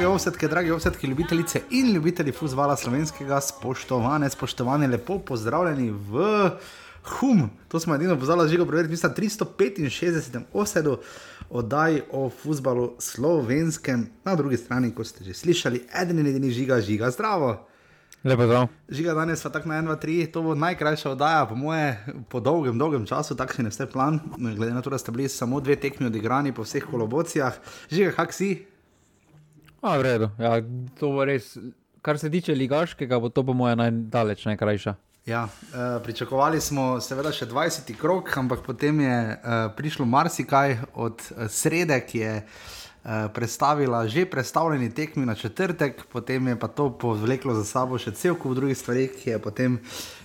Dragi ovsetke, dragi ovsetke, ljubitelice in ljubitelji futbola slovenskega, spoštovane, spoštovane, lepo pozdravljeni v Hum. To smo edino pozvali, že govorili, mislim, 365 osedu oddaj o futbalu slovenskem. Na drugi strani, kot ste že slišali, eden in edini žiga, žiga zdravo. Lepo zdrav. Žiga danes, pa tako na 1, 2, 3, to bo najkrajša oddaja, po moje, po dolgem, dolgem času, takšen je vse plan. Glede na to, da ste bili samo dve tekmi odigrani po vseh kolobocijah. Žiga, kak si? A, v redu. Ja, to bo res, kar se tiče ligaškega, bo to po moje najdaleč najkrajša. Ja, uh, pričakovali smo seveda še 20 krok, ampak potem je uh, prišlo marsikaj od uh, srede, ki je uh, predstavila že predstavljeni tekmi na četrtek, potem je pa to povleklo za sabo še cel kup drugih stvari, ki je potem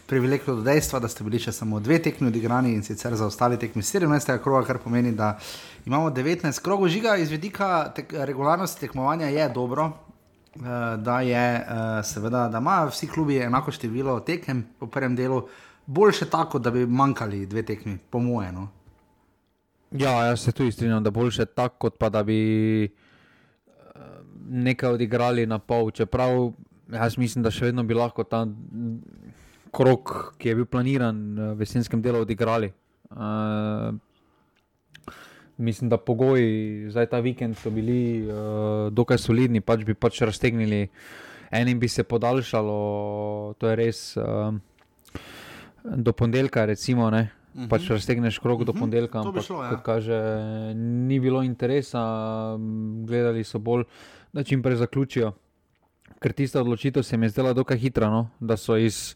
privleklo do dejstva, da ste bili še samo dve tekmi odigrani in sicer za ostale tekme 17. kroga, kar pomeni, da imamo 19 krogov žiga iz vidika tek regularnosti tekmovanja, je dobro. Da, je, seveda, da imajo vsi klubi enako število tekem v prvem delu, boljše tako, da bi manjkali dve tekmi, po mojem. No. Ja, jaz se tudi strinjam, da boljše tako, kot pa da bi nekaj odigrali na pol. Čeprav jaz mislim, da še vedno bi lahko ta krok, ki je bil planiran v jesenskem delu, odigrali. Uh, mislim, da pogoji za ta vikend so bili uh, dokaj solidni, pač bi pač raztegnili, enim bi se podaljšalo, to je res uh, do ponedeljka, recimo. Ne? Uh -huh. Pač raztegneš krog uh -huh. do ponedeljka, ampak šlo, ja. kot kaže, ni bilo interesa, gledali so bolj, da čim prej zaključijo. Ker tista odločitev se mi je zdela dokaj hitra, no? da so iz,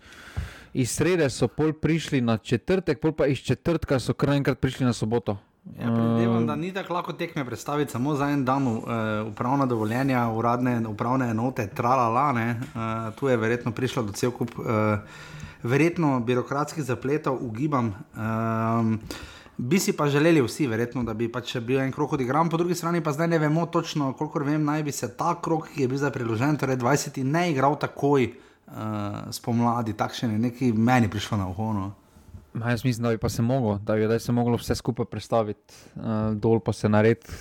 iz srede so pol prišli na četrtek, pol pa iz četrtka so kar enkrat prišli na soboto. Ja, Predvidevam, da ni tako lahko tekme predstaviti samo za en dan, uh, upravna dovoljenja, uradne upravne enote, tralala. Uh, tu je verjetno prišlo do cel kup, uh, verjetno birokratskih zapletov, ugibam. Um, bi si pa želeli vsi, verjetno, da bi pač bil en krok odigran, po drugi strani pa zdaj ne vemo točno, koliko vem, naj bi se ta krok, ki je bil zdaj priložen, torej 20, ne igral takoj uh, spomladi, takšen je neki meni prišlo na uhono. Ma, jaz mislim, da bi pa se moglo, da bi se moglo vse skupaj predstaviti, uh, dol pa se narediti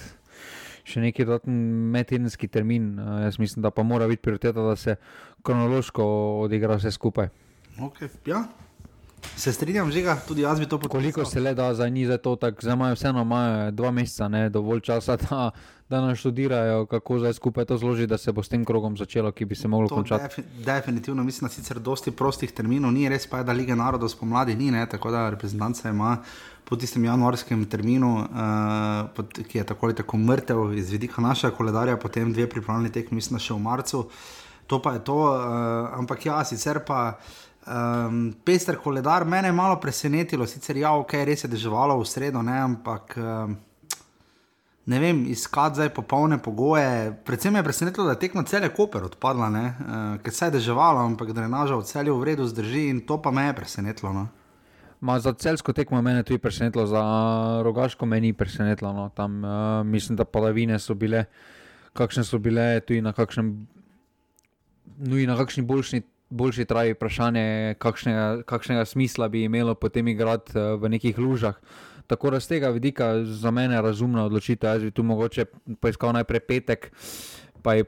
še neki dodatni medtedenski termin. Uh, jaz mislim, da pa mora biti prioriteta, da se kronološko odigra vse skupaj. Okay. Ja. Se strinjam, že tudi jaz bi to podprl. Koliko se le da, zdaj ni za to, tako zdaj imajo vseeno imajo dva meseca, ne dovolj časa, da, da nas študirajo, kako zdaj skupaj to zloži, da se bo s tem krogom začelo, ki bi se moglo končati. Defi definitivno, mislim, da sicer dosti prostih terminov ni, res pa je, da Liga narodov spomladi ni, ne, tako da reprezentanca ima po tistem januarskem terminu, uh, pot, ki je tako ali tako mrtev iz vidika našega koledarja, potem dve pripravljeni tekmi, mislim, še v marcu. To pa je to, uh, ampak ja, sicer pa. Um, pester koledar, mene je malo presenetilo, sicer ja, ok, res je deževalo v sredo, ne, ampak um, ne vem, iskati zdaj popolne pogoje. Predvsem me je presenetilo, da je tekmo cele koper odpadla, uh, ker se je deževalo, ampak drenaža v celju v redu zdrži in to pa me je presenetilo. No. Ma za celsko tekmo me je tudi presenetilo, za rogaško me ni presenetilo. No. Tam uh, mislim, da padavine so bile, kakšne so bile, tudi na kakšnem, no in na kakšni boljši boljši traji vprašanje, kakšnega, kakšnega smisla bi imelo potem igrati uh, v nekih lužah. Tako da z tega vidika za mene je razumna odločitev. Jaz bi tu mogoče poiskal najprej petek, pa je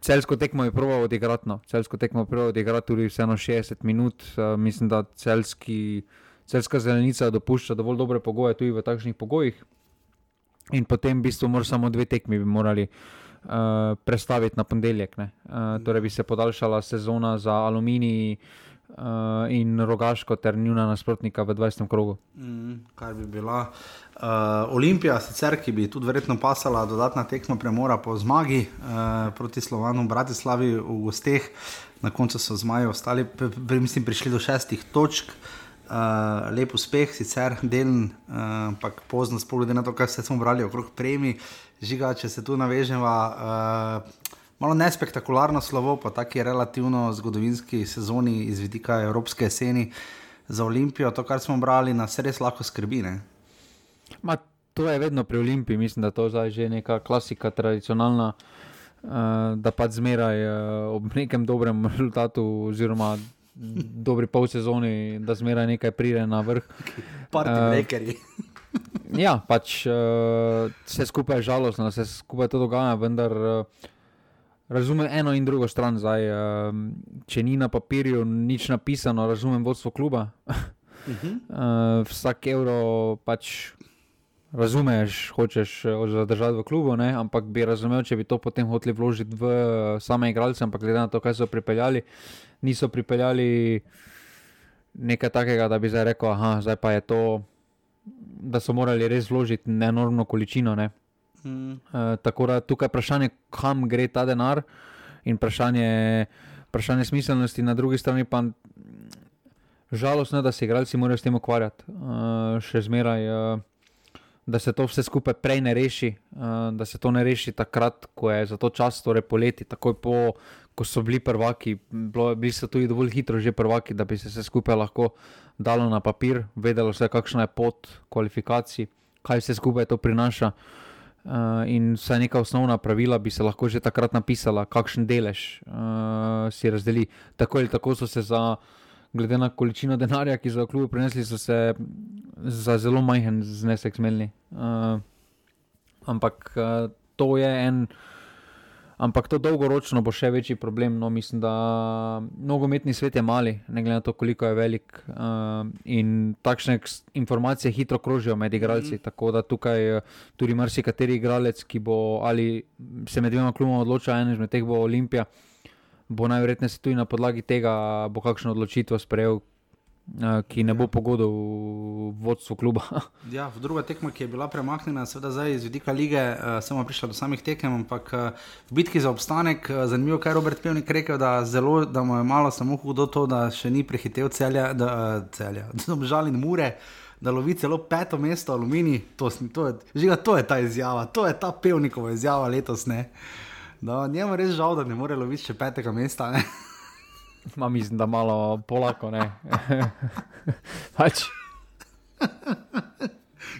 celsko tekmo je proval odigrati. No. Celsko tekmo je proval odigrati tudi vseeno 60 minut. Uh, mislim, da celski, celska zelenica dopušča dovolj dobre pogoje tudi v takšnih pogojih. In potem v bistvu samo dve tekmi bi morali. Uh, prestaviti na ponedeljek. Uh, torej bi se podaljšala sezona za aluminij uh, in rogaško, ter njuna nasprotnika v 20. krogu. Mm, kar bi bila uh, Olimpija, sicer ki bi tudi verjetno pasala dodatna tekma premora po zmagi uh, proti Slovanu, Bratislavi v gosteh. Na koncu so zmaji ostali, mislim, prišli do šestih točk. Uh, lep uspeh, sicer delen, ampak uh, pozno, sploh glede na to, kaj smo brali okrog premij žiga, če se tu navežemo. Uh, malo nespektakularno slovo, pa tako je relativno zgodovinski sezoni iz vidika Evropske jeseni za Olimpijo, to, kar smo brali, nas res lahko skrbi. Ma, to je vedno pri Olimpiji, mislim, da to je že neka klasika, tradicionalna. Uh, da pa zmeraj uh, ob nekem dobrem rezultatu, oziroma dobri pol sezoni, da zmeraj nekaj pride na vrh. Parti, uh, ja, pač uh, vse skupaj je žalostno, vse skupaj to dogaja, vendar uh, razumem eno in drugo stran. Zdaj, uh, če ni na papirju nič napisano, razumem vodstvo kluba. uh -huh. uh, vsak evro pač razumeš, hočeš zadržati v klubu, ne? ampak bi razumel, če bi to potem hoteli vložiti v same igralce, ampak glede na to, kaj so pripeljali, niso pripeljali nekaj takega, da bi zdaj rekel, aha, zdaj pa je to, da so morali res vložiti enormno količino. Ne? Mm. Uh, tako da tukaj je vprašanje, kam gre ta denar, in vprašanje, vprašanje smiselnosti, na drugi strani pa žalostno, da se igralci morajo s tem ukvarjati. Uh, še zmeraj, uh, da se to vse skupaj prej ne reši, uh, da se to ne reši takrat, ko je za to čas, torej poleti, takoj po. Ko so bili prvaki, bilo, bili so tudi dovolj hitro, že prvaki, da bi se vse skupaj lahko dalo na papir, vedelo se, kakšna je pot kvalifikacij, kaj vse skupaj to prinaša. Uh, Uh, in vsaj neka osnovna pravila bi se lahko že takrat napisala, kakšen delež uh, si razdeli. Tako ali tako so se, za, glede na količino denarja, ki so ga kljub prinesli, se za zelo majhen znesek zmedli. Uh, ampak uh, to je en. Ampak to dolgoročno bo še večji problem. No, mislim, da nogometni svet je mali, ne glede na to, koliko je velik. Uh, in takšne informacije hitro krožijo med igralci. Mm. Tako da tukaj uh, tudi marsikateri igralec, ki bo ali se med dvema kluboma odločil, en izmed teh bo Olimpija, bo najverjetneje se tudi na podlagi tega bo kakšno odločitev sprejel, Eh, ki ne bo pogodil v vodstvu kluba. ja, druga tekma, ki je bila premaknjena, seveda zdaj iz vidika lige, uh, sem prišel do samih tekem, ampak uh, v bitki za obstanek, uh, zanimivo, kaj je Robert Pevnik rekel, da, zelo, da mu je malo samo hudo to, da še ni prehitev celja, da, uh, celja, da žali in mure. Da lovi celo peto mesto, aluminij, to, to, žiga, to je ta izjava, to je ta pevnikova izjava letos. Njemu je res žal, da ne more loviti še petega mesta. Ma mislim, da malo polako, ne. pač.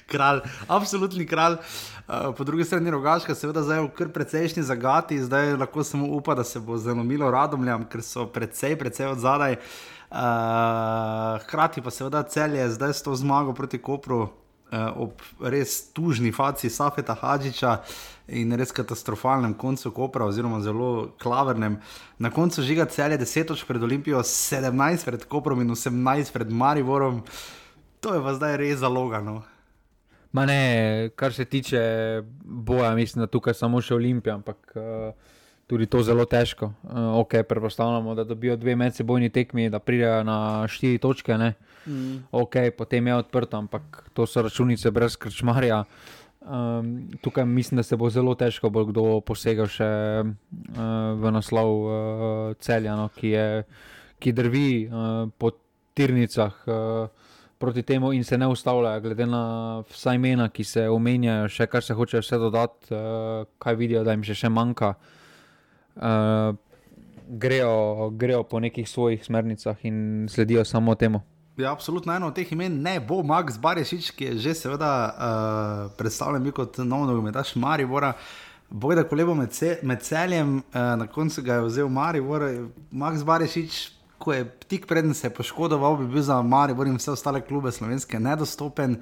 kralj, absolutni kralj. Uh, po drugi strani rogaška, seveda zdaj v kar precejšnji zagati, zdaj lahko samo upa, da se bo zalomilo radomljam, ker so precej, precej od zadaj. Uh, hkrati pa seveda celje zdaj s to zmago proti Kopru ob res tužni faci Safeta Hadžiča. Uh, in res katastrofalnem koncu Kopra, oziroma zelo klavernem. Na koncu žiga celje 10 točk pred Olimpijo, 17 pred Koprom in 18 pred Mariborom. To je pa zdaj res zalogano. Ma ne, kar se tiče boja, mislim, da tukaj samo še Olimpija, ampak uh, tudi to zelo težko. Uh, ok, predpostavljamo, da dobijo dve medsebojni tekmi, da pridejo na štiri točke. Mm. Ok, potem je odprto, ampak to so računice brez krčmarja. Um, tukaj mislim, da se bo zelo težko bo kdo posegel še uh, v naslov uh, celja, no, ki, je, ki drvi uh, po tirnicah uh, proti temu in se ne ustavlja, glede na vsa imena, ki se omenjajo, še kar se hoče vse dodati, uh, kaj vidijo, da jim še, še manjka. Uh, grejo, grejo po nekih svojih smernicah in sledijo samo temu. Ja, absolutno eno od teh imen ne bo Max Barešič, ki je že seveda uh, predstavljen kot nov nogometaš Maribora. Bojda kolebo med, ce, med celjem, uh, na koncu ga je vzel Maribor, Max Barešič, ko je tik preden se je poškodoval, bi bil za Maribor in vse ostale klube slovenske nedostopen.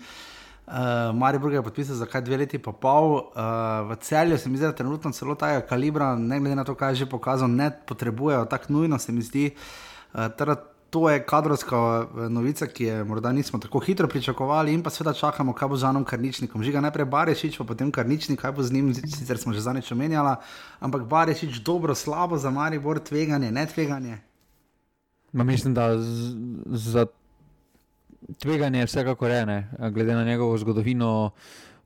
Uh, Maribor je podpisal za kaj dve leti pa pol. Uh, v celju se mi zdi, da trenutno celo tega kalibra, ne glede na to, kaj je že pokazal, ne potrebujejo tako nujno, se mi zdi. Uh, to je kadrovska eh, novica, ki je morda nismo tako hitro pričakovali, in pa seveda čakamo, kaj bo z Anom Karničnikom. Žiga najprej Barešič, pa potem Karničnik, kaj bo z njim, sicer smo že zadnjič omenjali, ampak Barešič dobro, slabo za Maribor, tveganje, ne tveganje. Ma mislim, da z, za tveganje je vsekakor ene, glede na njegovo zgodovino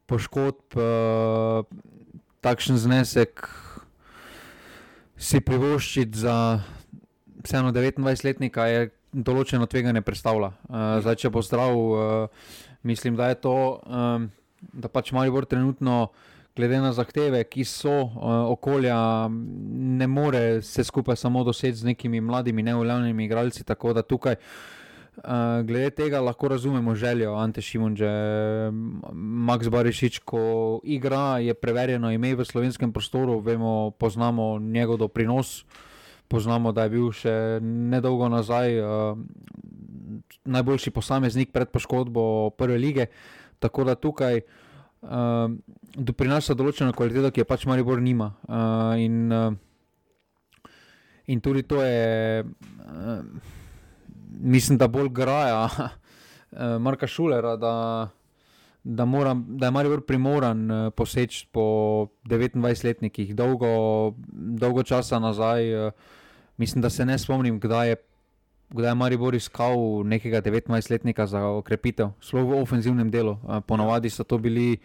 poškodb, uh, takšen znesek si privoščiti za vseeno 29-letnika je določeno tveganje predstavlja. Uh, zdaj, če bo zdrav, uh, mislim, da je to, um, da pač Maribor trenutno, glede na zahteve, ki so uh, okolja, ne more se skupaj samo doseči z nekimi mladimi, neuljavljenimi igralci. Tako da tukaj. Uh, glede tega lahko razumemo željo Ante Šimunže, Max Barišič, ko igra, je preverjeno ime v slovenskem prostoru, vemo, poznamo njegov doprinos. Uh, poznamo, da je bil še nedolgo nazaj uh, najboljši posameznik pred poškodbo prve lige. Tako da tukaj uh, prinaša določeno kvaliteto, ki je pač Maribor nima. Uh, in uh, In tudi to je, uh, mislim, da bolj graja uh, Marka Šulera, da, da, mora, da je Marijo primoran uh, poseči po 29-letnikih, dolgo, dolgo časa nazaj. Uh, mislim, da se ne spomnim, kdaj je. Kdaj je Maribor iskal nekega 19-letnika za okrepitev, sploh v ofenzivnem delu. Ponavadi so to bili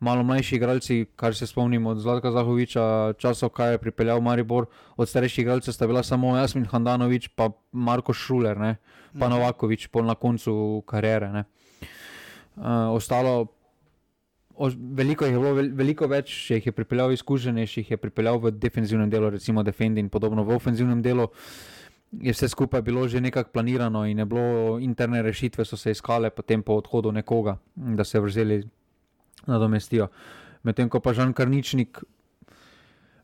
malo mlajši igralci, kar se spomnimo od Zlatka Zahoviča, časov, kaj je pripeljal Maribor, od starejših igralcev sta bila samo Jasmin Handanovič, pa Marko Šuler, ne? pa mhm. Novakovič, pol na koncu kariere. Uh, ostalo, o, veliko, je bilo, veliko več jih je pripeljal izkušenje, jih je pripeljal v defenzivnem delu, recimo Defend in podobno v ofenzivnem delu. Je vse skupaj bilo že nekako planirano, in je bilo interne rešitve, so se iskale, potem po odhodu nekoga, da se vrzeli nadomestijo. Medtem ko pa Žan Karničnik,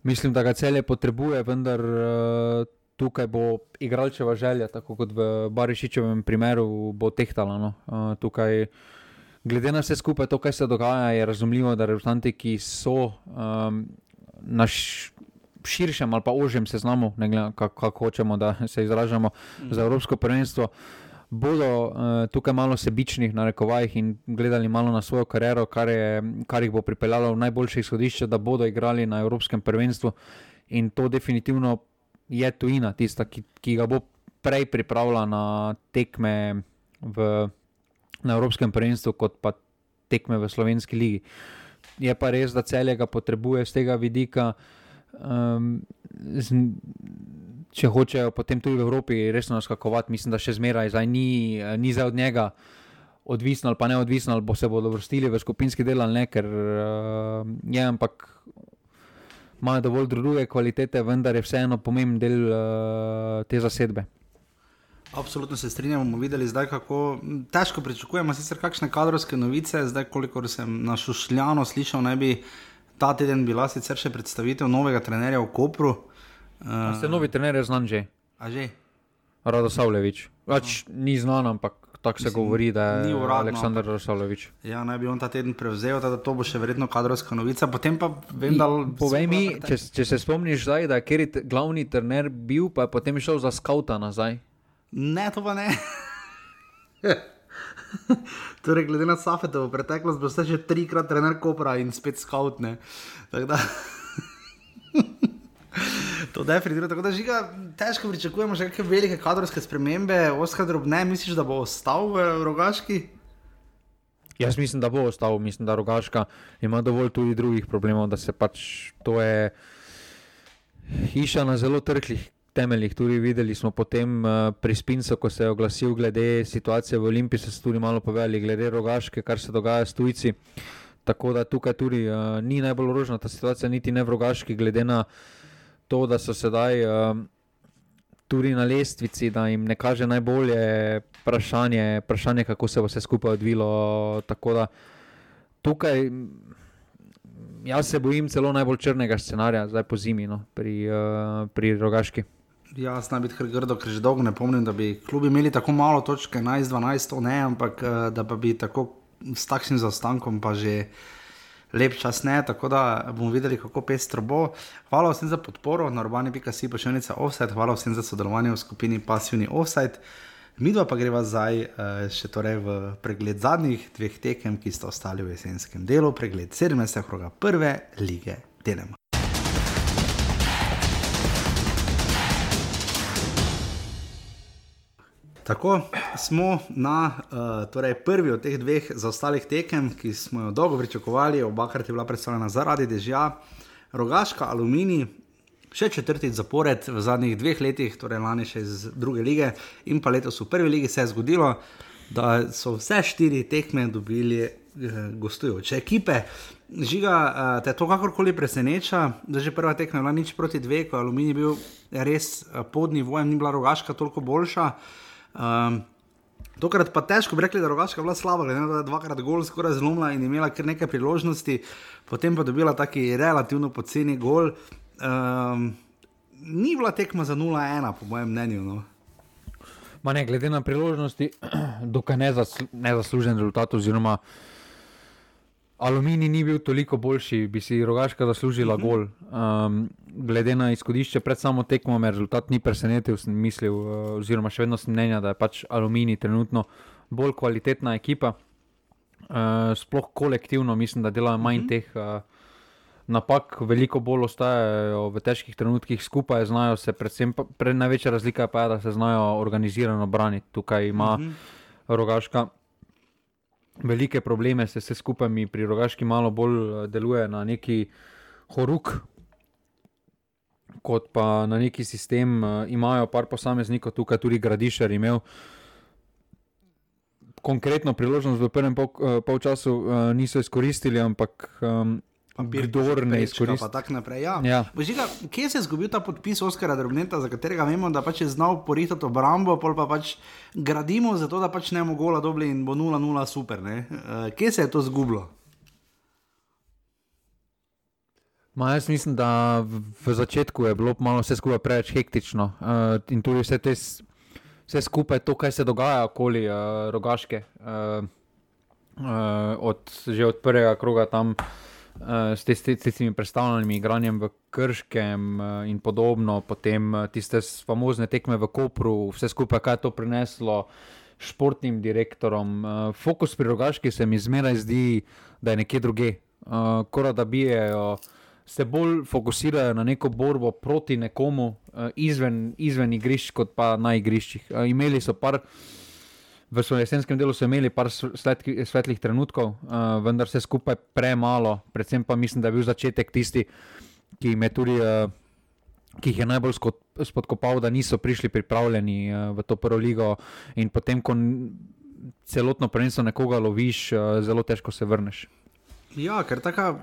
mislim, da ga celje potrebuje, vendar uh, tukaj bo igralčeva želja, tako kot v Barišičevem primeru, bo tehtala. No. Uh, tukaj, glede na vse skupaj, to, kar se dogaja, je razumljivo, da rezultanti, ki so um, na širšem ali pa ožjem seznamu, ne glede kako kak hočemo, da se izražamo mm. za Evropsko prvenstvo bodo uh, tukaj malo sebični na rekovajih in gledali malo na svojo kariero, kar, je, kar jih bo pripeljalo v najboljše izhodišče, da bodo igrali na Evropskem prvenstvu. In to definitivno je tujina, tista, ki, ki ga bo prej pripravila na tekme v, na Evropskem prvenstvu, kot pa tekme v Slovenski ligi. Je pa res, da celje ga potrebuje z tega vidika. Um, z, če hočejo potem tudi v Evropi resno naskakovati, mislim, da še zmeraj zdaj ni, ni za od njega odvisno ali pa neodvisno, ali bo se bodo vrstili v skupinski del ali ne, ker uh, je, ampak imajo dovolj druge kvalitete, vendar je vseeno pomemben del uh, te zasedbe. Absolutno se strinjamo, bomo videli zdaj, kako težko pričakujemo, sicer kakšne kadrovske novice, zdaj kolikor sem našušljano slišal, naj bi ta teden bila sicer še predstavitev novega trenerja v Kopru. Uh, ste novi trener, je znan že. A že? Rado Savljevič. Pač no. ni znan, ampak tako se Mislim, govori, da je Aleksandr Savljevič. Ja, naj bi on ta teden prevzel, da to bo še verjetno kadrovska novica. Potem pa vem, da. Povej mi, če, če se spomniš zdaj, da je Keri glavni trener bil, pa je potem šel za skauta nazaj. Ne, to pa ne. torej, glede na Safetovo preteklost, bo ste že trikrat trener Kopra in spet skautne. Tako da. To definitivno tako da žiga, težko pričakujemo še neke velike kadrovske spremembe. Oskar drobne, misliš, da bo ostal v Rogaški? Jaz mislim, da bo ostal, mislim, da Rogaška ima dovolj tudi drugih problemov, da se pač to je hiša na zelo trhlih temeljih. Tudi videli smo potem uh, pri Spincu, ko se je oglasil glede situacije v Olimpiji, so tudi malo povedali glede Rogaške, kar se dogaja s tujci. Tako da tukaj tudi uh, ni najbolj rožna ta situacija, niti ne v Rogaški, glede na to, da so sedaj um, tudi na lestvici, da jim ne kaže najbolje vprašanje, vprašanje kako se bo vse skupaj odvilo. Tako da tukaj. Jaz se bojim celo najbolj črnega scenarija, zdaj po zimi, no, pri, uh, pri rogaški. Ja, znam biti grdo, ker že dolgo ne pomnim, da bi klubi imeli tako malo točke, 11-12, ne, ampak uh, da bi tako s takšnim zaostankom pa že lep čas ne, tako da bomo videli, kako pestro bo. Hvala vsem za podporo na urbani.si pošiljnica offset, hvala vsem za sodelovanje v skupini Passivni offset. Mi dva pa greva zdaj uh, še torej v pregled zadnjih dveh tekem, ki sta ostali v jesenskem delu, pregled 17. kroga prve lige Telema. Tako smo na uh, torej prvi od teh dveh zaostalih tekem, ki smo jo dolgo pričakovali, obakrat je bila predstavljena zaradi dežja, rogaška aluminij. Še četrtič zapored v zadnjih dveh letih, torej lani še iz druge lige in pa letos v prvi ligi, se je zgodilo, da so vse štiri tekme dobili eh, gostujoče ekipe. Žiga, eh, te to kakorkoli preseneča, da že prva tekma je bila nič proti dve, ko je aluminij bil res pod nivojem, ni bila rogaška toliko boljša. Um, tokrat pa težko bi rekli, da rogaška bila slaba, da je dvakrat gol skoraj zlomila in imela kar nekaj priložnosti, potem pa dobila taki relativno poceni gol. Um, ni bila tekma za 0-1, po mojem mnenju. No. Ma ne, glede na priložnosti, dokaj nezaslužen rezultat, oziroma Aluminij ni bil toliko boljši, bi si rogaška zaslužila uh -huh. gol. Um, glede na izhodišče pred samo tekmo, me rezultat ni presenetil, sem mislil, uh, oziroma še vedno sem mnenja, da je pač Aluminij trenutno bolj kvalitetna ekipa. Uh, sploh kolektivno mislim, da delajo manj uh -huh. teh. Uh, napak, veliko bolj ostajajo v težkih trenutkih skupaj, znajo se, predvsem pre, največja razlika pa je, da se znajo organizirano braniti. Tukaj ima uh mhm. -huh. rogaška. Velike probleme se vse skupaj mi pri rogaški malo bolj eh, deluje na neki horuk, kot pa na neki sistem. Uh, imajo par posameznikov, tukaj tudi Gradišer imel konkretno priložnost v prvem pol, uh, polčasu, uh, niso izkoristili, ampak um, Kdor ne izkoristi. Ja. Ja. Žiga, kje se je zgodil ta podpis Oskara Drobneta, za katerega vemo, da pač je znal poritati obrambo, pol pa pač gradimo zato, da pač ne bomo gola dobili in bo 0-0 super. Uh, kje se je to zgubilo? Ma, jaz mislim, da v začetku je bilo malo vse skupaj preveč hektično uh, in tudi vse, te, vse skupaj to, kaj se dogaja okoli uh, rogaške. Uh, uh, od, že od prvega kroga tam uh, s tistimi predstavljenimi igranjem v Krškem uh, in podobno, potem uh, tiste famozne tekme v Kopru, vse skupaj, kaj je to prineslo športnim direktorom. Fokus pri rogaški se mi zmeraj zdi, da je nekje druge. Kora da bijejo. Se bolj fokusirajo na neko borbo proti nekomu izven, izven igrišč, kot pa na igriščih. Imeli so par v svojem jesenskem delu so imeli par svetlih, svetlih trenutkov, uh, vendar vse skupaj premalo. Predvsem pa mislim, da je bil začetek tisti, ki, tudi, uh, ki jih je najbolj spodkopal, da niso prišli pripravljeni uh, v to prvo ligo in potem, ko celotno prvenstvo nekoga loviš, uh, zelo težko se vrneš. Ja, ker tako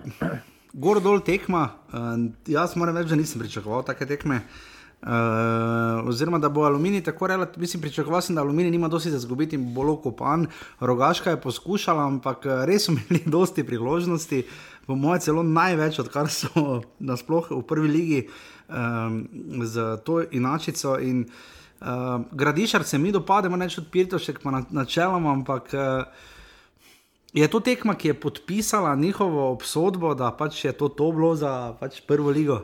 gor dol tekma. Uh, jaz moram reči, da nisem pričakoval take tekme. Uh, Uh, oziroma, da bo aluminij tako relativno, mislim, pričakoval sem, da aluminij nima dosti za zgubiti in bo lahko pan. Rogaška je poskušala, ampak eh, res so imeli dosti priložnosti, po mojem, celo največ, odkar so nasploh v prvi ligi um, z to inačico. In, uh, gradišar se mi dopade, manj od Pirtošek, pa na, načeloma, ampak. Uh, Je to tekma, ki je podpisala njihovo obsodbo, da pač je to to bilo za pač prvo ligo?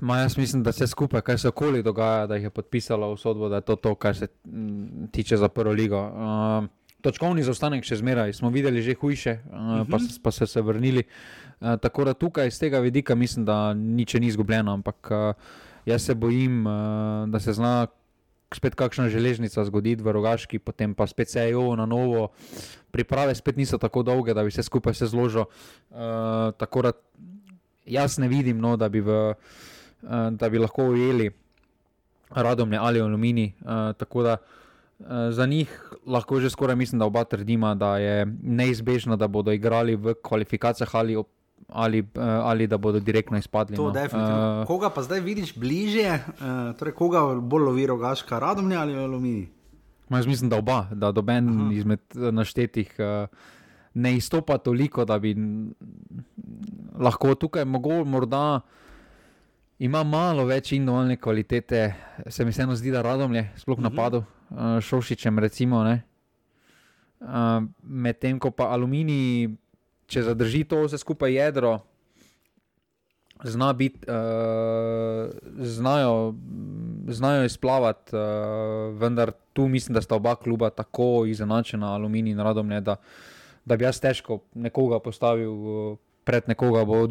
Ma jaz mislim, da se skupaj, kaj se okoli dogaja, da jih je podpisalo v sodbo, da je to to, kar se mm, tiče za prvo ligo. Uh, točkovni zaostanek še zmeraj, smo videli že hujše, uh, uh -huh. pa, mhm. pa so se vrnili. Uh, tako da tukaj iz tega vidika mislim, da nič ni izgubljeno, ampak uh, jaz se bojim, uh, da se zna spet kakšna železnica zgoditi v rogaški, potem pa spet se jo na novo. Priprave spet niso tako dolge, da bi se skupaj vse zložilo. Uh, tako da jaz ne vidim, no, da, bi v, uh, da bi lahko ujeli radomne ali aluminij. Uh, tako da uh, za njih lahko že skoraj mislim, da oba trdima, da je neizbežno, da bodo igrali v kvalifikacijah ali. Ali, ali da bodo direktno izpadli. To, no. uh, koga pa zdaj vidiš bližje, uh, torej koga bolj lovi rogaška, radomlja ali aluminij? Jaz mislim, da oba, da doben Aha. izmed naštetih ne izstopa toliko, da bi lahko tukaj mogel, morda ima malo več individualne kvalitete, se mi vseeno zdi, da radom je, sploh uh mhm. -huh. napadu, uh, šošičem, recimo. Uh, Medtem ko pa aluminij, če zadrži to vse skupaj jedro. Zna biti, uh, znajo, znajo izplavati, uh, vendar tu mislim, da sta oba kluba tako izenačena, aluminij in radom, ne, da, da bi jaz težko nekoga postavil uh, pred nekoga. Bo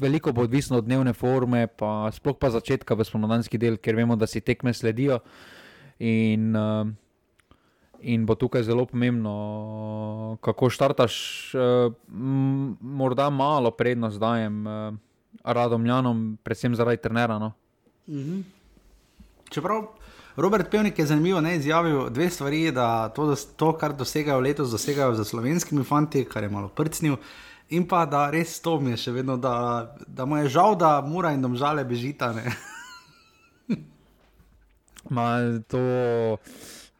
veliko bo odvisno od dnevne forme, pa sploh pa začetka v spomladanski del, ker vemo, da si tekme sledijo. In, uh, in bo tukaj zelo pomembno, kako štartaš. Uh, morda malo prednost dajem uh, radomljanom, predvsem zaradi trenera. No. Mhm. Čeprav. Robert Pevnik je zanimivo ne, izjavil dve stvari, da to, to, kar dosegajo letos, dosegajo za slovenskimi fanti, kar je malo prcnil. In pa da res to mi je še vedno, da, da mu je žal, da mora in domžale bežita. Ma, to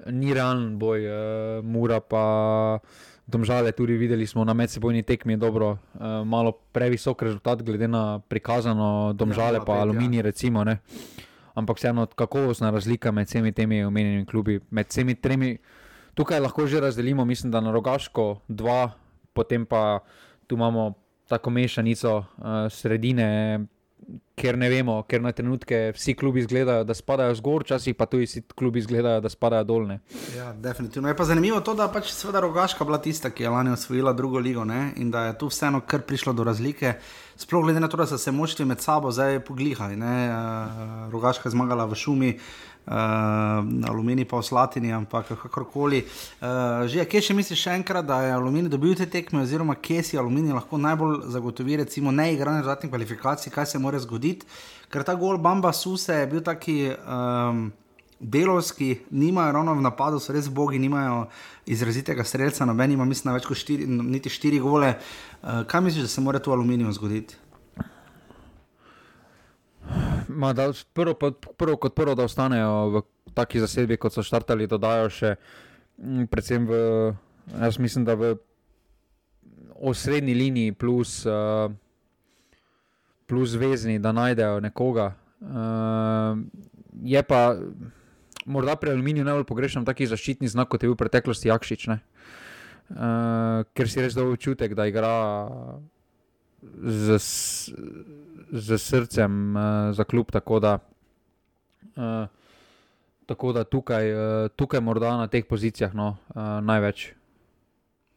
ni realen boj, uh, mora pa. Domžale tudi videli smo na medsebojni tekmi, dobro, uh, malo previsok rezultat, glede na prikazano, domžale ja, pa aluminij, ja. recimo. Ne. Ampak vseeno, kakovostna razlika med vsemi temi omenjenimi klubi, med vsemi tremi. Tukaj lahko že razdelimo, mislim, da na rogaško dva potem pa tu imamo tako mešanico uh, sredine, ker ne vemo, ker na trenutke vsi klubi izgledajo, da spadajo zgor, včasih pa tudi vsi klubi izgledajo, da spadajo dolne. Ja, definitivno. Je pa zanimivo to, da pač seveda Rogaška bila tista, ki je lani osvojila drugo ligo ne? in da je tu vseeno kar prišlo do razlike. Sploh glede na to, da so se močili med sabo, zdaj poglihali. Uh, Rogaška je zmagala v šumi, uh, aluminij pa v Slatini, ampak kakorkoli. Uh, že kje še misliš še enkrat, da je aluminij dobil te tekme, oziroma kje si aluminij lahko najbolj zagotovi, recimo, ne igranje zadnjih kvalifikacij, kaj se mora zgoditi. Ker ta gol Bamba Suse je bil taki. Um, Delovski nimajo ravno v napadu, so res bogi, nimajo izrazitega streljca, noben ima, mislim, več kot štiri, niti štiri gole. Uh, kaj misliš, da se mora tu aluminij zgoditi? Ma, da, prvo, prvo kot prvo, da ostanejo v taki zasedbi, kot so štartali, dodajo še, mm, predvsem v, jaz mislim, da v osrednji liniji, plus, uh, plus vezni, da najdejo nekoga. Uh, je pa morda pri aluminiju najbolj pogrešam taki zaščitni znak, kot je bil v preteklosti Jakšič, uh, ker si res dobro občutek, da igra z z srcem uh, za klub. Tako da, uh, tako da tukaj, uh, tukaj morda na teh pozicijah no, uh, največ.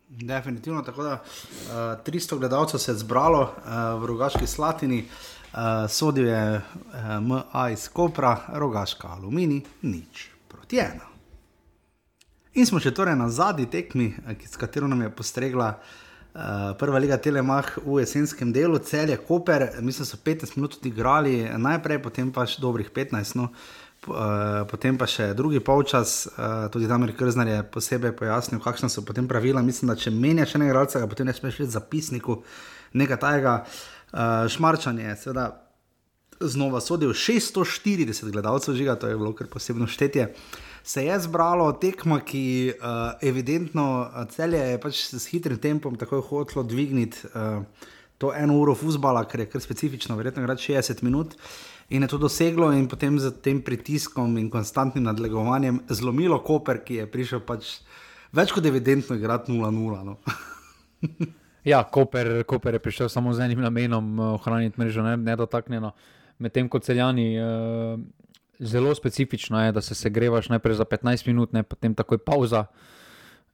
Definitivno, tako da uh, 300 gledalcev se je zbralo uh, v rogaški slatini, uh, sodil je uh, MA iz Kopra, rogaška alumini, nič proti ena. In smo še torej na zadnji tekmi, s katero nam je postregla uh, prva liga Telemach v jesenskem delu, cel je Koper, mislim, so 15 minut odigrali najprej, potem pa še dobrih 15, no, uh, potem pa še drugi polčas. Uh, tudi Damir Krznar je posebej pojasnil, kakšna so potem pravila. Mislim, da če menjaš enega igralca, potem ne smeš več zapisniku nekaj tajega. Uh, šmarčanje je seveda znova sodil 640 gledalcev, žiga, to je bilo kar posebno štetje. Uh, se je zbralo tekmo, ki uh, evidentno uh, celje je pač s hitrim tempom tako hotelo dvigniti uh, to eno uro fusbala, ker je kar specifično, verjetno gre 60 minut. In je to doseglo, in potem z tem pritiskom in konstantnim nadlegovanjem zlomilo Koper, ki je prišel pač več kot evidentno igrati 0-0. No. ja, Koper, Koper je prišel samo z enim namenom, ohraniti mrežo nedotaknjeno, medtem ko celjani. Uh, zelo specifično je, da se segrevaš najprej za 15 minut, ne, potem takoj pauza,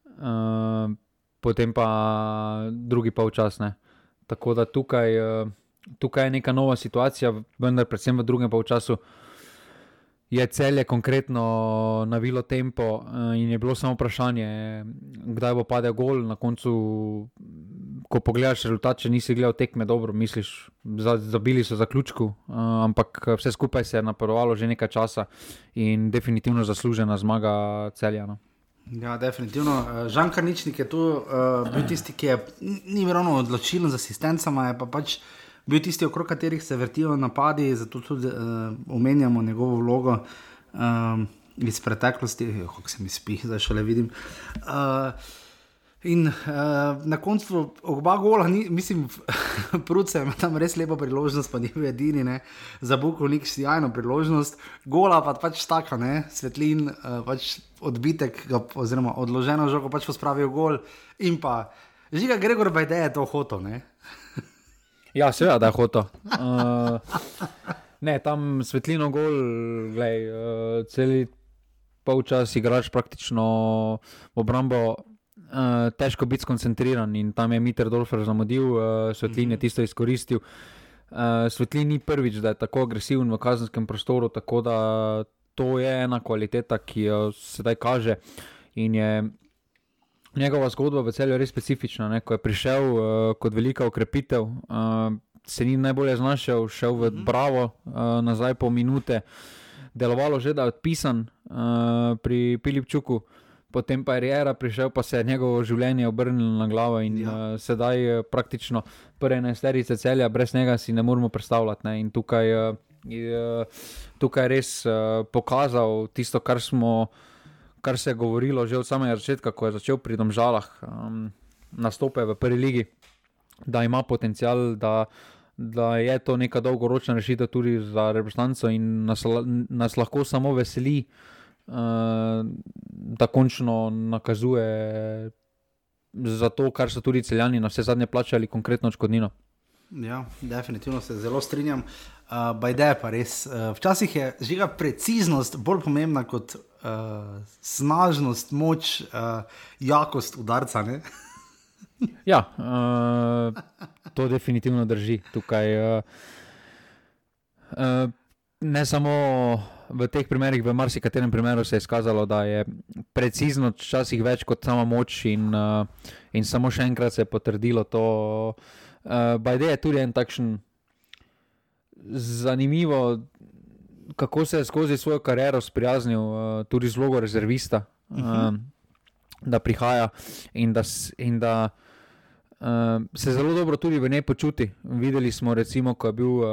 uh, potem pa drugi polčas. Tako da tukaj, uh, tukaj je neka nova situacija, vendar predvsem v drugem polčasu. Je celje konkretno navilo tempo, in je bilo samo vprašanje, kdaj bo padel gol. Na koncu, ko pogledaš rezultat, če nisi gledal tekme, dobro, misliš, zabili so zaključku, uh, ampak vse skupaj se je naporovalo že nekaj časa in definitivno zaslužena zmaga celjana. Ja, definitivno. Žan Karničnik je tu uh, bil tisti, ki je ni ravno odločilen z asistencama, je pa pač bil tisti, okrog katerih se vrtijo napadi, zato tudi uh, omenjamo njegovo vlogo. Um, Iz preteklosti, kako se mi spi, zdaj šele vidim. Uh, In uh, na koncu oba gola, ni, mislim, Pruce ima tam res lepo priložnost, pa ni bil edini, ne? za Bukovnik si jajno priložnost, gola pa pač taka, ne? svetlin, uh, pač odbitek, ga, oziroma odloženo žogo pač pospravijo gol. In pa žiga Gregor Bajde je to hoto. ja, seveda, da je hoto. Uh, ne, tam svetlino gol, gledaj, uh, cel polčas igraš praktično obrambo uh, težko biti skoncentriran in tam je Mitter Dolfer zamudil, uh, svetlin je mhm. tisto izkoristil. Uh, svetlin ni prvič, da je tako agresiven v kazenskem prostoru, tako da to je ena kvaliteta, ki jo sedaj kaže. In je njegova zgodba v celju res specifična. Ne? Ko je prišel uh, kot velika okrepitev, uh, se ni najbolje znašel, šel v mhm. Bravo, uh, nazaj po minute. Delovalo že, da je odpisan uh, pri Pilipčuku, uh, potem pa je Riera prišel, pa se je njegovo življenje obrnilo na glavo in ja. uh, sedaj je praktično prve nesterice celja, brez njega si ne moremo predstavljati. Ne? In tukaj uh, je tukaj res uh, pokazal tisto, kar, smo, kar se je govorilo že od samega začetka, ko je začel pri Domžalah um, nastope v prvi ligi, da ima potencial. Da, Da je to neka dolgoročna rešitev tudi za reprezentanco, in nas, nas lahko samo veseli, uh, da končno nakazuje za to, kar so tudi celjani na vse zadnje plačali, konkretno odškodnino. Ja, definitivno se zelo strinjam. Uh, Bajde pa res. Uh, včasih je žiga preciznost bolj pomembna kot uh, snažnost, moč, uh, jakost udarca. ja, uh, to definitivno drži tukaj. Uh, uh, ne samo v teh primerih, v marsikaterem primeru se je izkazalo, da je precizno včasih več kot sama moč, in, uh, in samo še enkrat se je potrdilo to. Uh, Bajde je tudi en takšen zanimivo, kako se je skozi svojo kariero sprijaznil uh, tudi z vlogo rezervista, uh -huh. uh, da prihaja in da. In da Uh, se zelo dobro tudi v njej počuti. Videli smo, recimo, ko je bil, uh,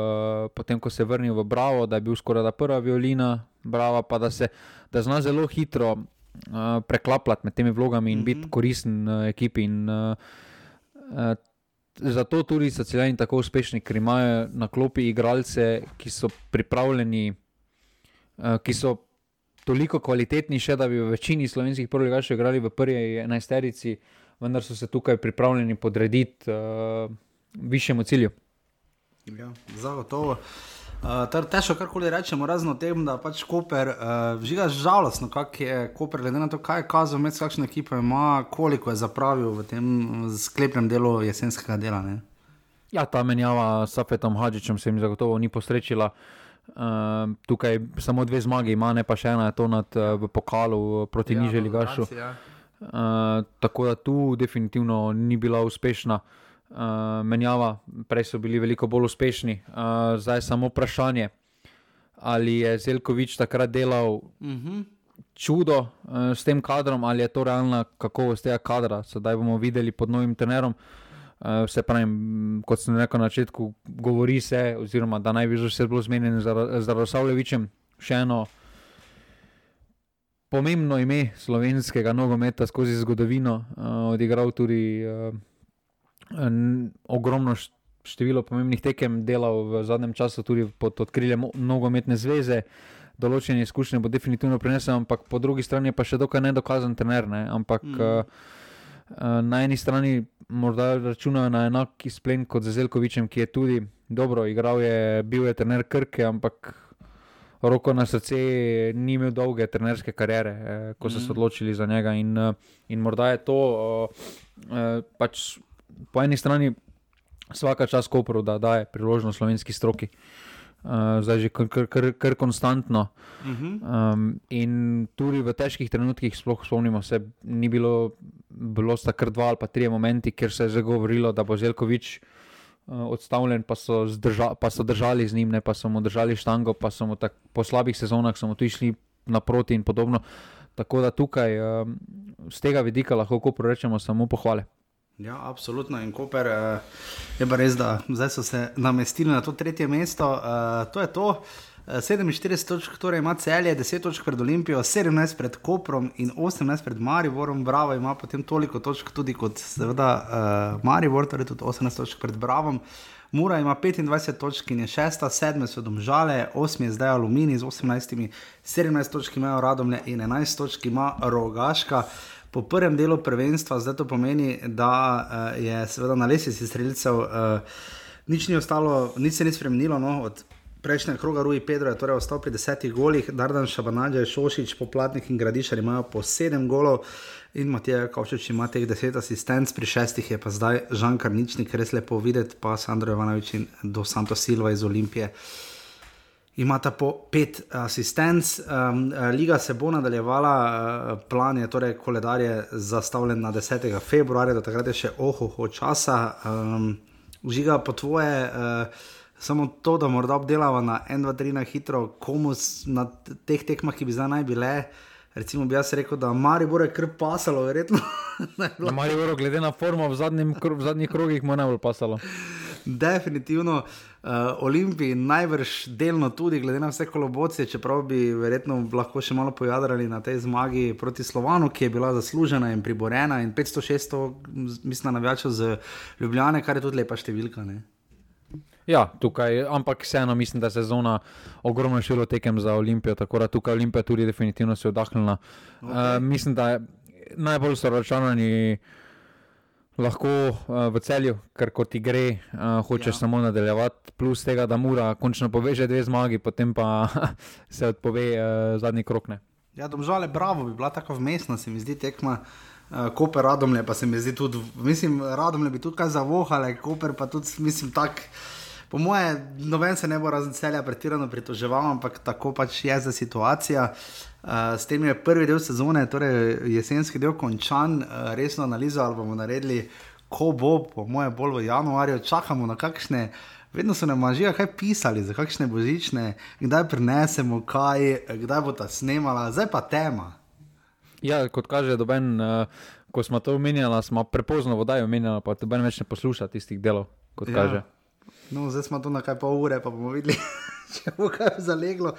potem ko se je vrnil v Bravo, da je bil skoraj da prva violina, Brava, pa da se da zna zelo hitro uh, preklapljati med temi vlogami in mm -hmm. biti koristen uh, ekipi. In, uh, uh, zato tudi so celjani tako uspešni, ker imajo na klopi igralce, ki so pripravljeni, uh, ki so toliko kvalitetni, še da bi v večini slovenskih prvolegašov igrali v prvi enajsterici, vendar so se tukaj pripravljeni podrediti uh, višjemu cilju. Ja, zagotovo. Uh, težko karkoli rečemo, razen tem, da pač Koper, uh, žiga žalostno, kako je Koper, glede na to, kaj je kazal, med kakšno ekipo ima, koliko je zapravil v tem sklepnem delu jesenskega dela. Ne? Ja, ta menjava s Safetom Hadžičem se jim zagotovo ni posrečila. Uh, tukaj samo dve zmagi ima, ne pa še ena je to nad, uh, v pokalu proti ja, Niželi Gašu. Ja. Uh, tako da tu definitivno ni bila uspešna. Uh, uh, menjava, prej so bili veliko bolj uspešni. Uh, zdaj je samo vprašanje, ali je Zelkovič takrat delal uh mhm. -huh. čudo uh, s tem kadrom, ali je to realna kakovost tega kadra. Sedaj bomo videli pod novim trenerom. Uh, se pravi, kot sem rekel na začetku, govori se, oziroma da naj bi že vse bilo zmenjeno z Rosavljevičem. Še eno pomembno ime slovenskega nogometa skozi zgodovino, uh, odigral tudi. Uh, ogromno število pomembnih tekem delal v zadnjem času, tudi pod odkriljem nogometne zveze. Določene izkušnje bo definitivno prinesel, ampak po drugi strani pa še dokaj nedokazan trener. Ne? Ampak mm. uh, na eni strani morda računajo na enak izplen kot Zezelkovičem, ki je tudi dobro igral, je bil je trener Krke, ampak roko na srce ni imel dolge trenerske kariere, eh, ko so se odločili za njega. In, uh, in morda je to uh, uh, pač po eni strani vsaka čas Koperu, da daje priložnost slovenski stroki. Uh, zdaj že kar, kar, kar, kar konstantno. Uh -huh. um, in tudi v težkih trenutkih, sploh spomnimo se, ni bilo, bilo sta kar dva ali pa tri momenti, kjer se je že govorilo, da bo Zelkovič uh, odstavljen, pa so, zdrža, pa so držali z njim, ne pa so mu držali štango, pa so mu tak, po slabih sezonah smo tu išli naproti in podobno. Tako da tukaj z tega vidika lahko rečemo samo pohvale. Ja, absolutno. In Koper uh, je pa res, da zdaj so se namestili na to tretje mesto. To je to. 47 eh, točk, torej ima celje, 10 točk pred Olimpijo, 17 pred Koprom in 18 pred Mariborom. Bravo ima potem toliko točk tudi kot seveda uh, Maribor, torej tudi 18 točk pred Bravom. Mura ima 25 točk in je šesta, sedme so domžale, osmi je zdaj Alumini z 18, 17 točk imajo Radomlje in 11 točk ima Rogaška po prvem delu prvenstva, zdaj to pomeni, da uh, je seveda na lesici streljcev uh, nič ni ostalo, nič se ni spremenilo. No, od prejšnjega kroga Rui Pedro je torej ostal pri desetih golih, Dardan Šabanadje, Šošič, Poplatnik in Gradišar imajo po sedem golov. In Matija Kovčič ima teh deset asistentov, pri šestih je pa zdaj Žan Karničnik, res lepo videti, pa Sandro Ivanovič in Do Santo Silva iz Olimpije. Imata po pet asistenc. Um, Liga se bo nadaljevala, uh, plan je, torej koledar je zastavljen na 10. februarja, do takrat je še ohoho časa. Um, žiga po tvoje. Uh, Samo to, da morda obdelava na 1, 2, 3 na hitro, komu na teh tekmah, ki bi zdaj naj bile. Recimo, bi jaz rekel, da Mari bo kar pasalo, verjetno. Mari bo, glede na formo v, zadnjem, v zadnjih krogih, mu najbolj pasalo. Definitivno uh, Olimpiji, najbrž delno tudi, glede na vse kolobocije, čeprav bi verjetno lahko še malo pojadrali na tej zmagi proti Slovanu, ki je bila zaslužena in priborena, in 500-600, mislim, navijačev z Ljubljane, kar je tudi lepa številka. Ne? Ja, tukaj, ampak vseeno mislim, da je sezona ogromno šilo tekem za Olimpijo, tako da tukaj Olimpija tudi definitivno se je oddahnila. Okay. Uh, mislim, da najbolj so računani lahko uh, v celju, ker kot ti gre, uh, hočeš ja. samo nadaljevati, plus tega, da mora končno poveže dve zmagi, potem pa se odpove uh, zadnji krok. Ne. Ja, domžale, bravo, bi bila tako vmesna, se mi zdi tekma. Uh, Koper radomlje, pa se mi zdi tudi, mislim, radomlje bi tudi kaj zavohale, Koper pa tudi, mislim, tako. Po moje, noben se ne bo razen celja pretirano pritoževal, ampak tako pač je za situacija. Uh, s tem je prvi del sezone, torej jesenski del, končan, uh, resno analizo ali bomo naredili, ko bo, po moje, bolj v januarju, čakamo na kakšne. Vedno so nam že kaj pisali, za kakšne božične, kdaj prinesemo, kaj, kdaj bo ta snemala, zdaj pa tema. Ja, kot kaže, doben, uh, ko smo to omenjali, smo prepozno vodaj omenjali, pa te ben več ne posluša tistih delov, kot ja. kaže. No, zdaj smo tu na kaj pol ure, pa bomo videli, če bo kaj zaleglo.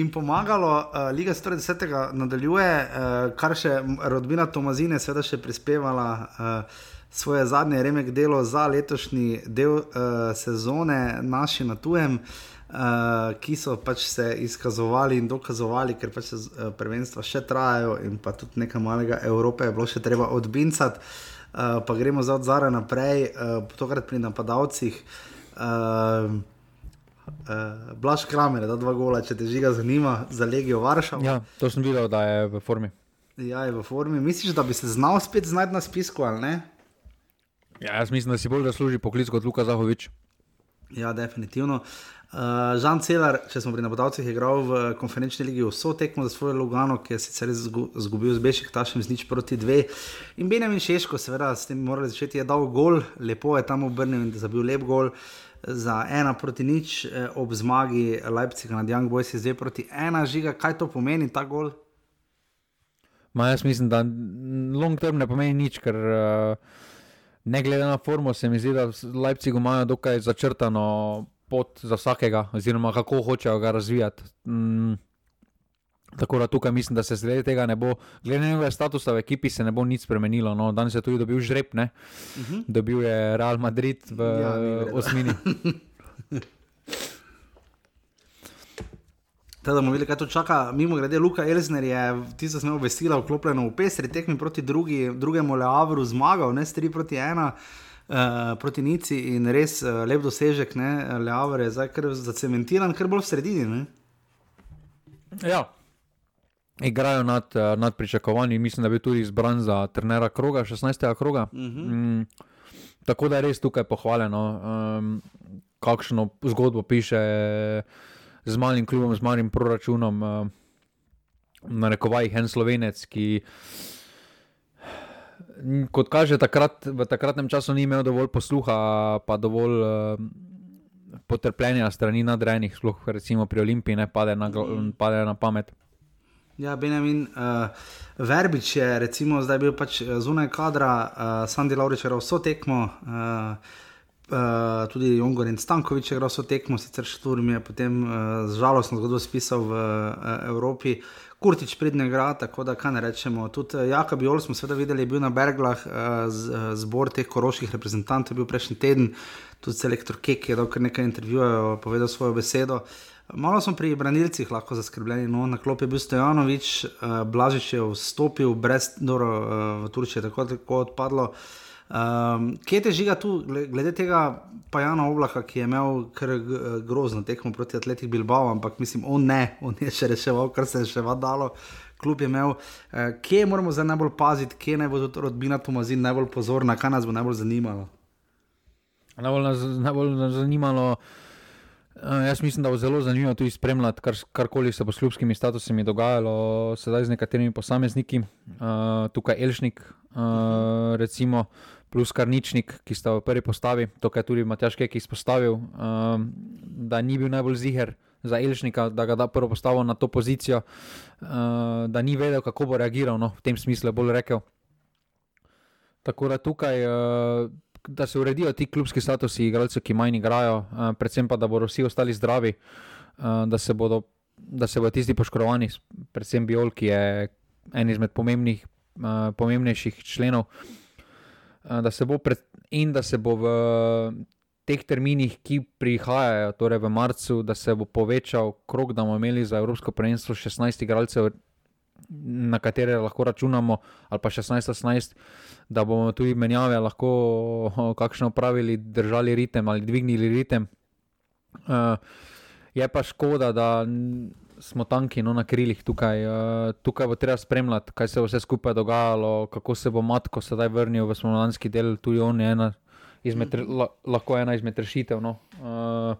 In pomagalo, uh, Liga 110. nadaljuje, uh, kar še rodbina Tomazine, seveda še prispevala uh, svoje zadnje remek delo za letošnji del uh, sezone, naši na tujem, uh, ki so pač se izkazovali in dokazovali, ker pač se uh, prvenstva še trajajo in pa tudi nekaj malega Evrope je bilo še treba odbincati. Uh, pa gremo za odzara naprej, uh, tokrat pri napadalcih. Uh, Uh, uh, Blaž Kramer, da dva gola, če te žiga zanima, za Legijo Varšavo. Ja, to sem videl, da je v formi. Ja, je v formi. Misliš, da bi se znal spet znajti na spisku ali ne? Ja, jaz mislim, da si bolj zasluži poklic kot Luka Zahovič. Ja, definitivno. Uh, Žan Celar, če smo pri napadalcih, je igral v konferenčni ligi vso tekmo za svojo Lugano, ki je sicer izgubil z Bešik, tašem z nič proti dve. In Benjamin Šeško, seveda, s tem morali začeti, je dal gol, lepo je tam obrnil in zabil lep gol. Uh, za ena proti nič eh, ob zmagi Leipziga nad Young Boys, zdaj proti ena žiga, kaj to pomeni ta gol? Ma jaz mislim, da long term ne pomeni nič, ker uh, ne glede na formo, se mi zdi, da Leipzig imajo dokaj začrtano pot za vsakega, oziroma kako hočejo ga razvijati. Mm. Tako da tukaj mislim, da se zdaj tega ne bo, glede na njegove statuse v ekipi, se ne bo nič spremenilo. No, danes je tudi dobil žreb, uh mhm. -huh. dobil je Real Madrid v ja, osmini. Teda bomo videli, kaj to čaka. Mimo grede, Luka Elzner je tisto smo obvestila, vklopljeno v pesri tekmi proti drugi, drugemu Leavru, zmagal, ne 3 proti 1. Uh, eh, proti Nici in res uh, lep dosežek, Leaver je zdaj kar zacementiran, kar bolj v sredini. Ne? Ja, igrajo nad, eh, nad pričakovanji. Mislim, da bi tudi izbran za trenera kroga, 16. kroga. Uh mhm. -huh. mm, tako da je res tukaj pohvaljeno, um, kakšno zgodbo piše z malim klubom, z malim proračunom. Uh, na rekovajih en slovenec, ki. Kot kaže, takrat, v takratnem času ni imel dovolj posluha, pa dovolj uh, potrpljenja strani nadrejenih, sploh recimo pri Olimpiji, ne pade na, mhm. pade na pamet. Ja, Benjamin uh, Verbič je recimo, zdaj bil pač eh, zunaj kadra, uh, Sandy Laurič je vso tekmo, uh, uh, tudi Jongor in Stankovič je vso tekmo, sicer Šturm je potem uh, žalostno zgodbo spisal v uh, Evropi. Kurtič pridne igra, tako da kaj ne rečemo. Tudi Jaka Biol smo seveda videli, je bil na Berglah, uh, zbor teh koroških reprezentantov, je bil prejšnji teden, tudi selektor Kek je dal kar nekaj intervjujev, povedal svojo besedo. Uh, Malo smo pri branilcih lahko zaskrbljeni. No, na klopi je bil Stojanovič, uh, Blažič je vstopil, brez Dora uh, v Turčijo, tako da je odpadlo. Um, kje te žiga tu, glede tega Pajana Oblaka, ki je imel kar grozno tekmo proti Atletih Bilbao, ampak mislim, on ne, on je še reševal, kar se je še vadalo. Klub je imel, uh, kje moramo zdaj najbolj paziti, kje naj bo rodbina Tomazin najbolj pozorna, kaj nas bo najbolj zanimalo. Najbolj nas, najbolj nas zanimalo. Uh, jaz mislim, da bo zelo zanimivo tudi spremljati, kar, karkoli se bo s klubskimi statusi dogajalo, sedaj z nekaterimi posamezniki, uh, tukaj Elžnik, uh, recimo, plus Karničnik, ki sta v prvi postavi, to je tudi Matjaš Kek izpostavil, uh, da ni bil najbolj ziger za Elžnika, da ga da prvo postavil na to pozicijo, uh, da ni vedel, kako bo reagiral, no, v tem smislu bolj rekel. Tako da tukaj. Uh, da se uredijo ti klubski statusi igralcev, ki manj igrajo, uh, predvsem pa, da bodo vsi ostali zdravi, uh, da, se bodo, da se bodo tisti poškodovani, predvsem Biol, ki je en izmed uh, pomembnejših členov. Uh, da pred, in da se bo v teh terminih, ki prihajajo, torej v marcu, da se bo povečal krok, da bomo imeli za Evropsko prvenstvo 16 igralcev na katere lahko računamo, ali pa 16-18, da bomo tudi menjave lahko kakšno pravili, držali ritem ali dvignili ritem. Uh, je pa škoda, da smo tanki no, na krilih tukaj. Uh, tukaj bo treba spremljati, kaj se bo vse skupaj dogajalo, kako se bo Matko sedaj vrnil v slovenski del, tudi on je ena izmed, la, lahko ena izmed rešitev. No. Uh,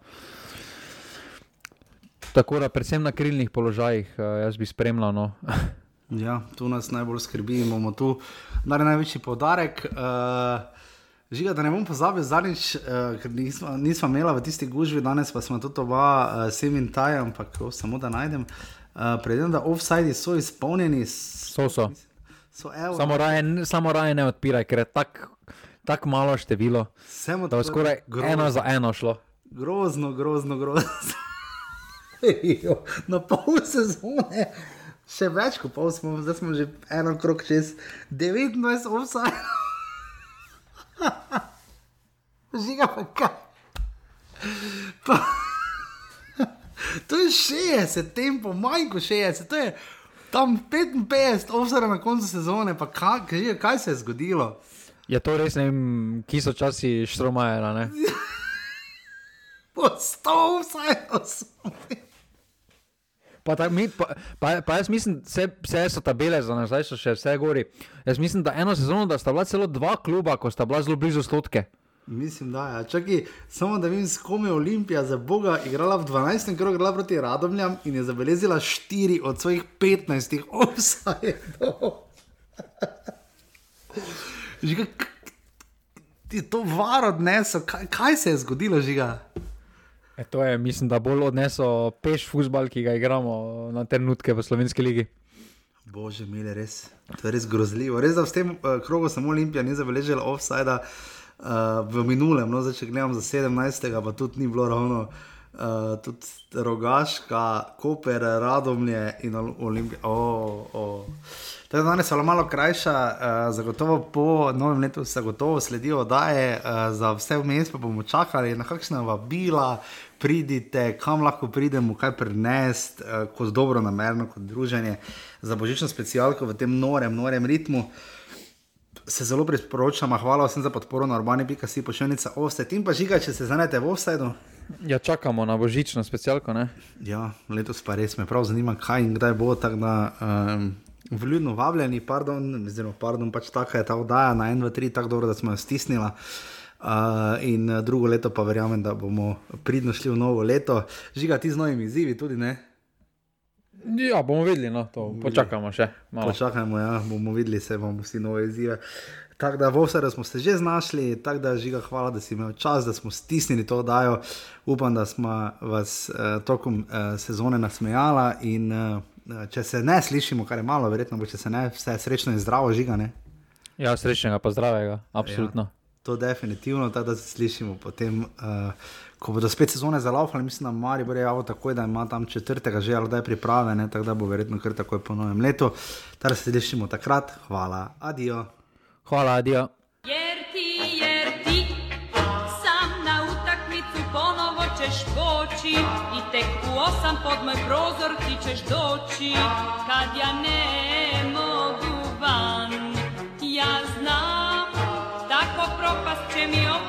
tako da, predvsem na krilnih položajih, uh, jaz bi spremljal. No. ja, tu nas najbolj skrbi, imamo tu največji podarek. Uh, Žiga, da ne bom pozabil zadnjič, uh, ker nismo, nismo imeli v tisti gužvi, danes pa smo tudi oba, uh, sem in taj, ampak oh, samo da najdem. Uh, Predem, da offside so izpolnjeni. So, so. so samo, raje, samo raje ne odpiraj, ker je tako tak malo število. Da je skoraj grozno. eno za eno šlo. Grozno, grozno, grozno. Na pol sezone, še več kot pol smo, zdaj smo že eno krok čez 19 offside. Žiga pa kaj. Pa, to je 60, tempo, manj kot 60, to je tam 55, ovsara na koncu sezone, pa kaj, kaj, se je zgodilo? Je to res, ne vem, ki so časi štromajera, ne? Postov vsaj osnovi. Pa, ta, mi, pa, pa, pa jaz mislim, da vse so tabele za nazaj, so še vse gori. Jaz mislim, da eno sezono, da sta bila celo dva kluba, ko sta bila zelo blizu stotke. Mislim, da je. Ja. Samo da vidim, s kom je Olimpija za Boga igrala v 12. krogu, igrala proti Radomljam in je zabeležila 4 od svojih 15 offsajdov. Žiga, ti to var odnesel, kaj, kaj se je zgodilo, žiga? E, to je, mislim, da bolj odnesel peš futbal, ki ga igramo na trenutke v slovenski ligi. Bože, mile, res. To je res grozljivo. Res, da v tem uh, krogu samo Olimpija ni zabeležila offside uh, v minulem, no, zdaj če gledam za 17. pa tudi ni bilo ravno. Uh, tudi rogaška, koper, radomlje in olimpija. Oh, oh. Tako da danes je malo krajša, uh, zagotovo po novem letu se gotovo sledijo oddaje, uh, za vse vmes pa bomo čakali na kakšna vabila, pridite, kam lahko pridemo, kaj prenesti, uh, kot dobro namerno, kot druženje za božično specialko v tem norem, norem ritmu. Se zelo priporočam, hvala vsem za podporo na urbani.si pošiljnica offset in pa žiga, če se znajdete v offsetu. Ja, čakamo na božično specialko. Ne? Ja, letos pa res me prav zanima, kaj in kdaj bo. Tak, da, um, Vljudno vabljeni, pardon, oziroma, pardon, pač taka je ta oddaja na 1, 2, 3, tako dobro, da smo jo stisnili. Uh, in uh, drugo leto pa verjamem, da bomo pridno šli v novo leto, žiga ti z novimi izzivi tudi. Ne? Ja, bomo videli, no, to počakajmo še. Malo. Počakajmo, ja, bomo videli, se bomo vsi nove izzive. Tako da v vsej smo se že znašli, tako da žiga, hvala, da si imel čas, da smo stisnili to oddajo. Upam, da smo vas uh, tokom uh, sezone nasmejala. In uh, če se ne slišimo, kar je malo, verjetno bo, če se ne, vse srečno in zdravo žiga. Ne? Ja, srečnega, pa zdravega, absolutno. Ja. To je definitivno, ta, da se slišimo. Potem, uh, ko bodo spet sezone zalaufali, mislim, da Mari bo rekel tako, da ima tam četrtega že ali da je pripravljen, tako da bo verjetno kar takoj po novem letu. Teda se slišimo takrat. Hvala, adijo. Hvala, adijo. I tek u osam pod moj prozor ti ćeš doći Kad ja ne ce mi-o